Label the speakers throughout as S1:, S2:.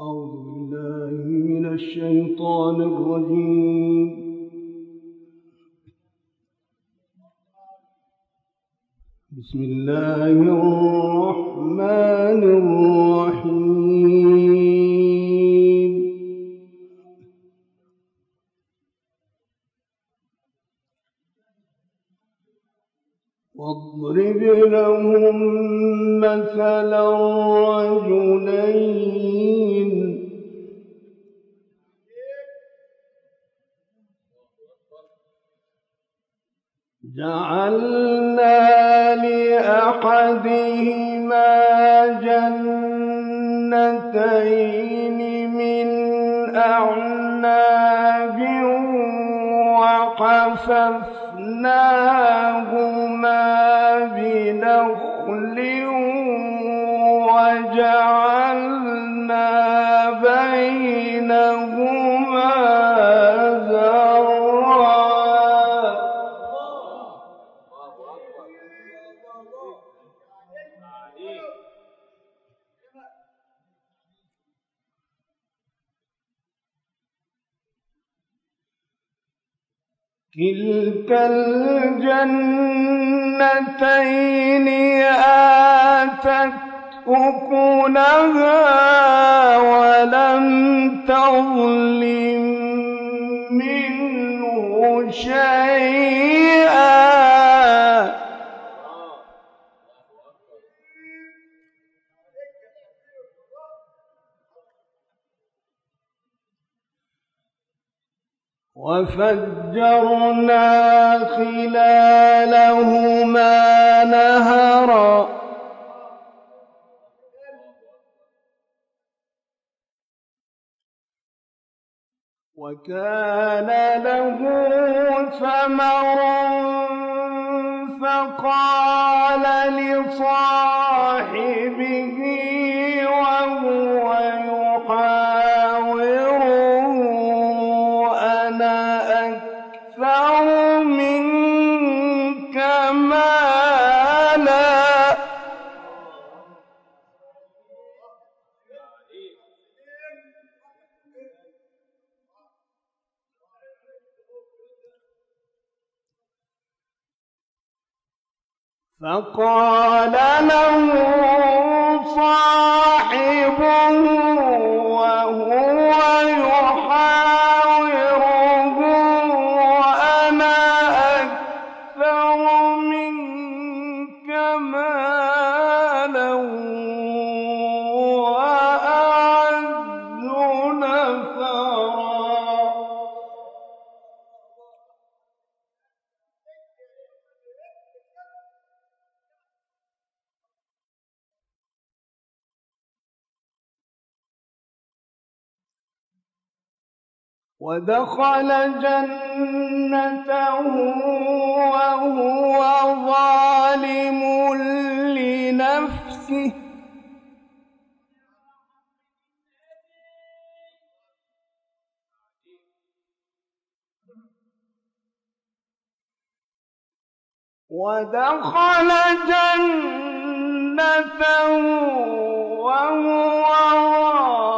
S1: أعوذ بالله من الشيطان الرجيم. بسم الله الرحمن الرحيم. واضرب لهم مثلا رجلين. جعلنا لأحدهما جنتين من أعناب وحففناهما بنخل وجعلنا كلتا الجنتين آتت أكلها ولم تظلم منه شيئا. وفجرنا خلالهما نهرا. وكان له ثمر فقال لصاحبه فقال له ودخل جنته وهو ظالم لنفسه. ودخل جنته وهو ظالم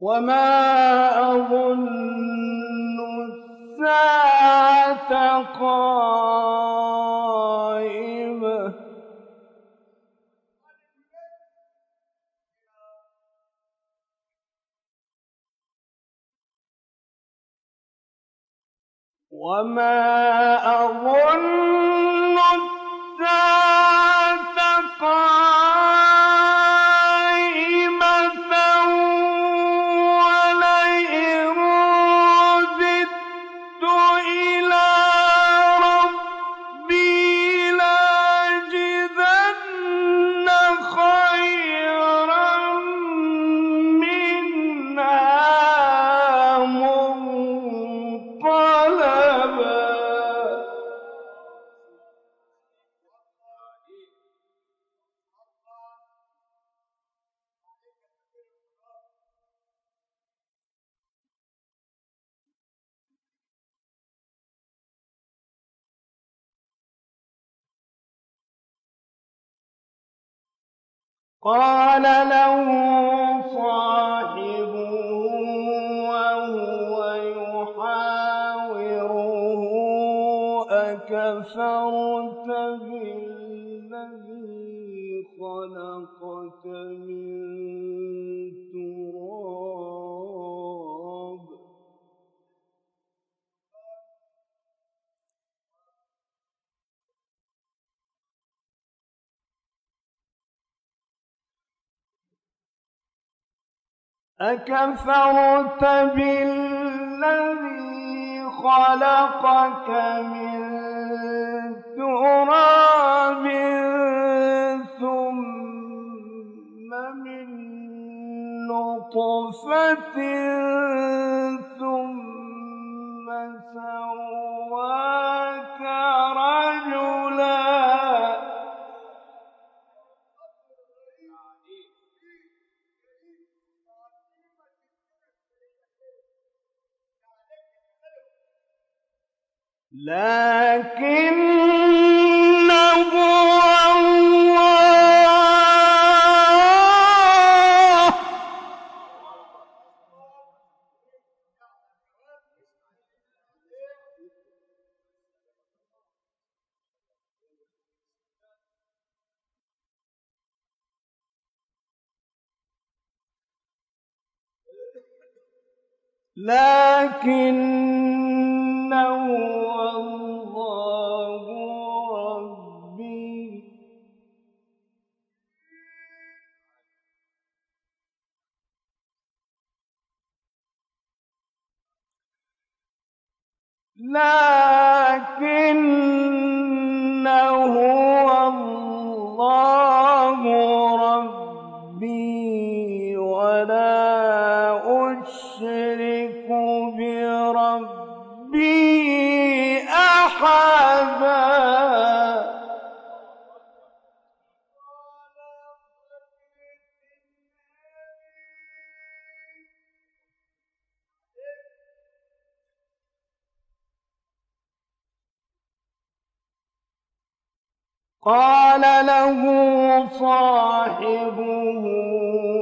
S1: وما أظن الساعة قائمة وما قال له أكفرت بالذي خلقك من تراب ثم من نطفة لكنه الله. لكنه لكنه قال له صاحبه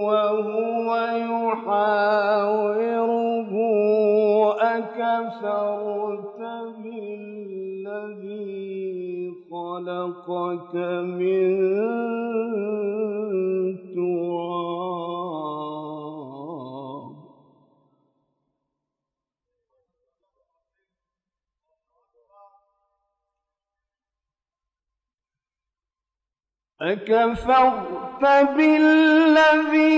S1: وهو يحاوره أكفرت بالذي خلقك من أكفرت بالذي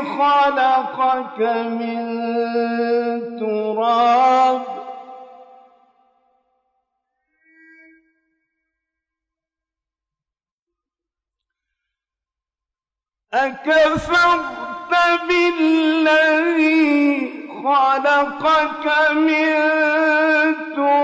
S1: خلقك من تراب. أكفرت بالذي خلقك من تراب.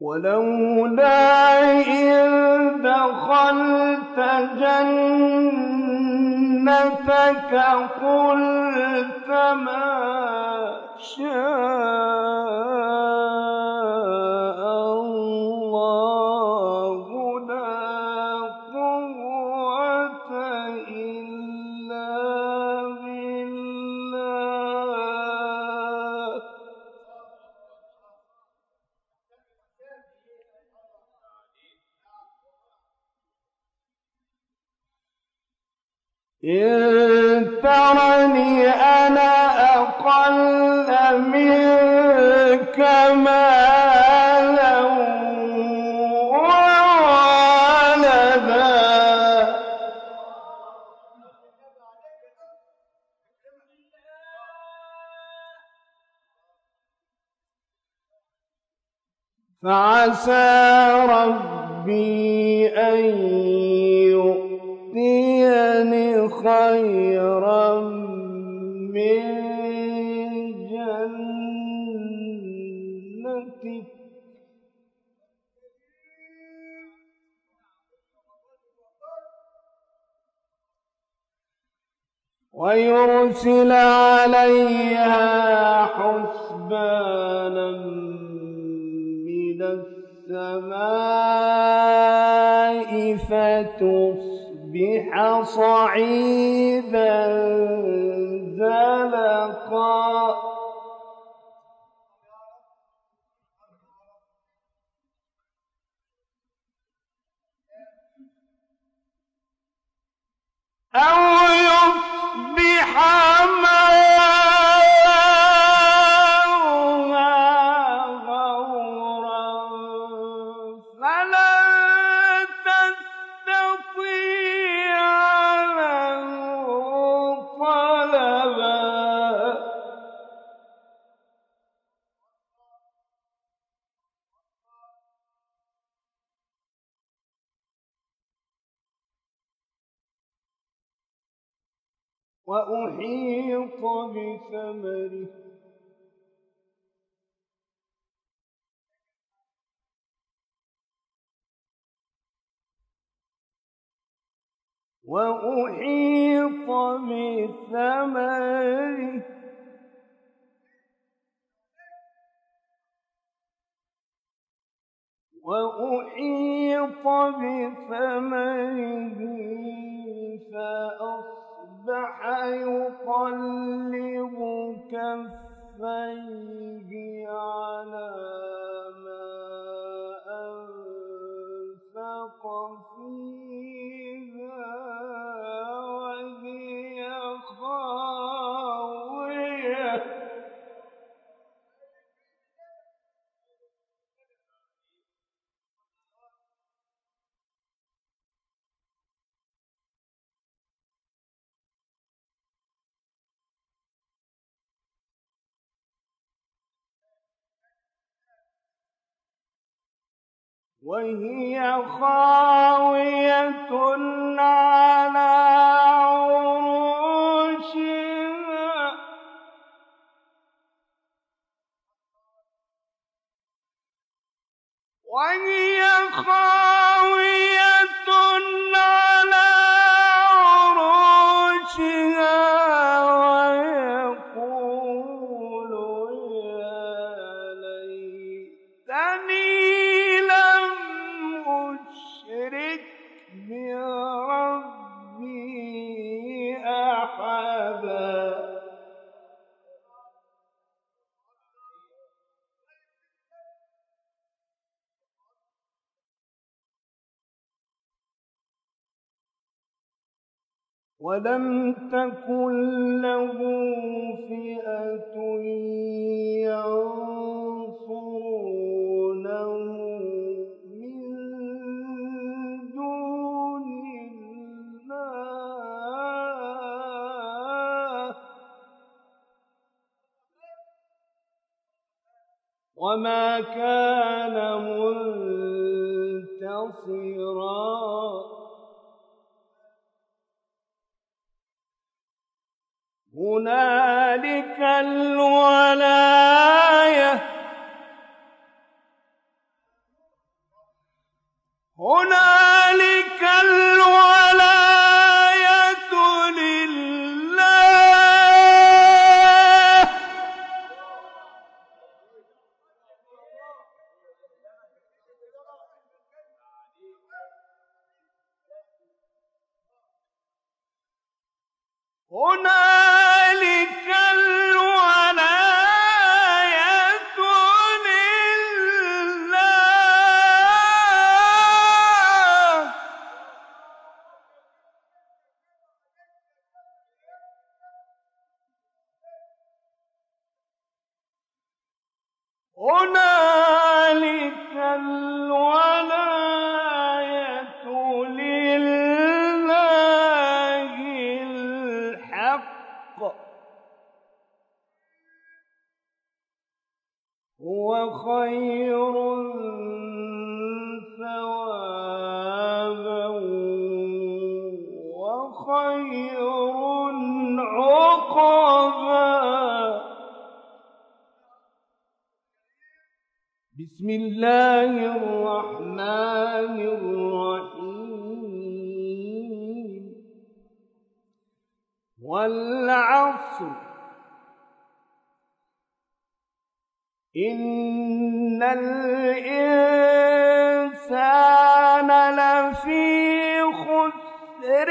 S1: ولولا إذ دخلت جنتك قلت ما شاء فعسى ربي أن يؤتيني خيرا من جنتك. ويرسل عليها حسبانا من السماء فتصبح صعيدا زلقا. أو يصبح ماؤها وأحيط بثمره. وأحيط بثمره. وأحيط بثمره فأصبح يقلب كفيه على وهي خاوية على عروشها وهي خاوية ولم تكن له فئة ينصرونه من دون الله وما كان منتصرا هنالك الولاية بسم الله الرحمن الرحيم. والعصر إن الإنسان لفي خسر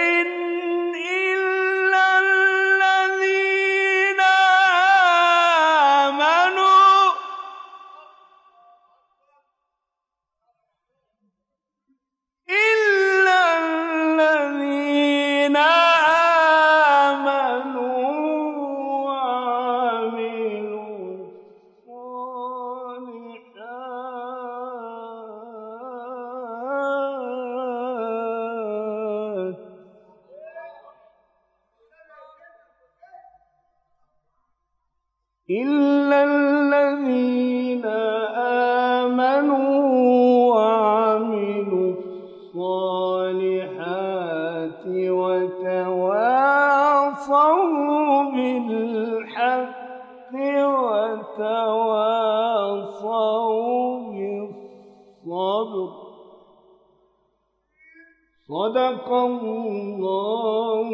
S1: إلا الذين آمنوا وعملوا الصالحات وتواصوا بالحق وتواصوا بالصبر صدق الله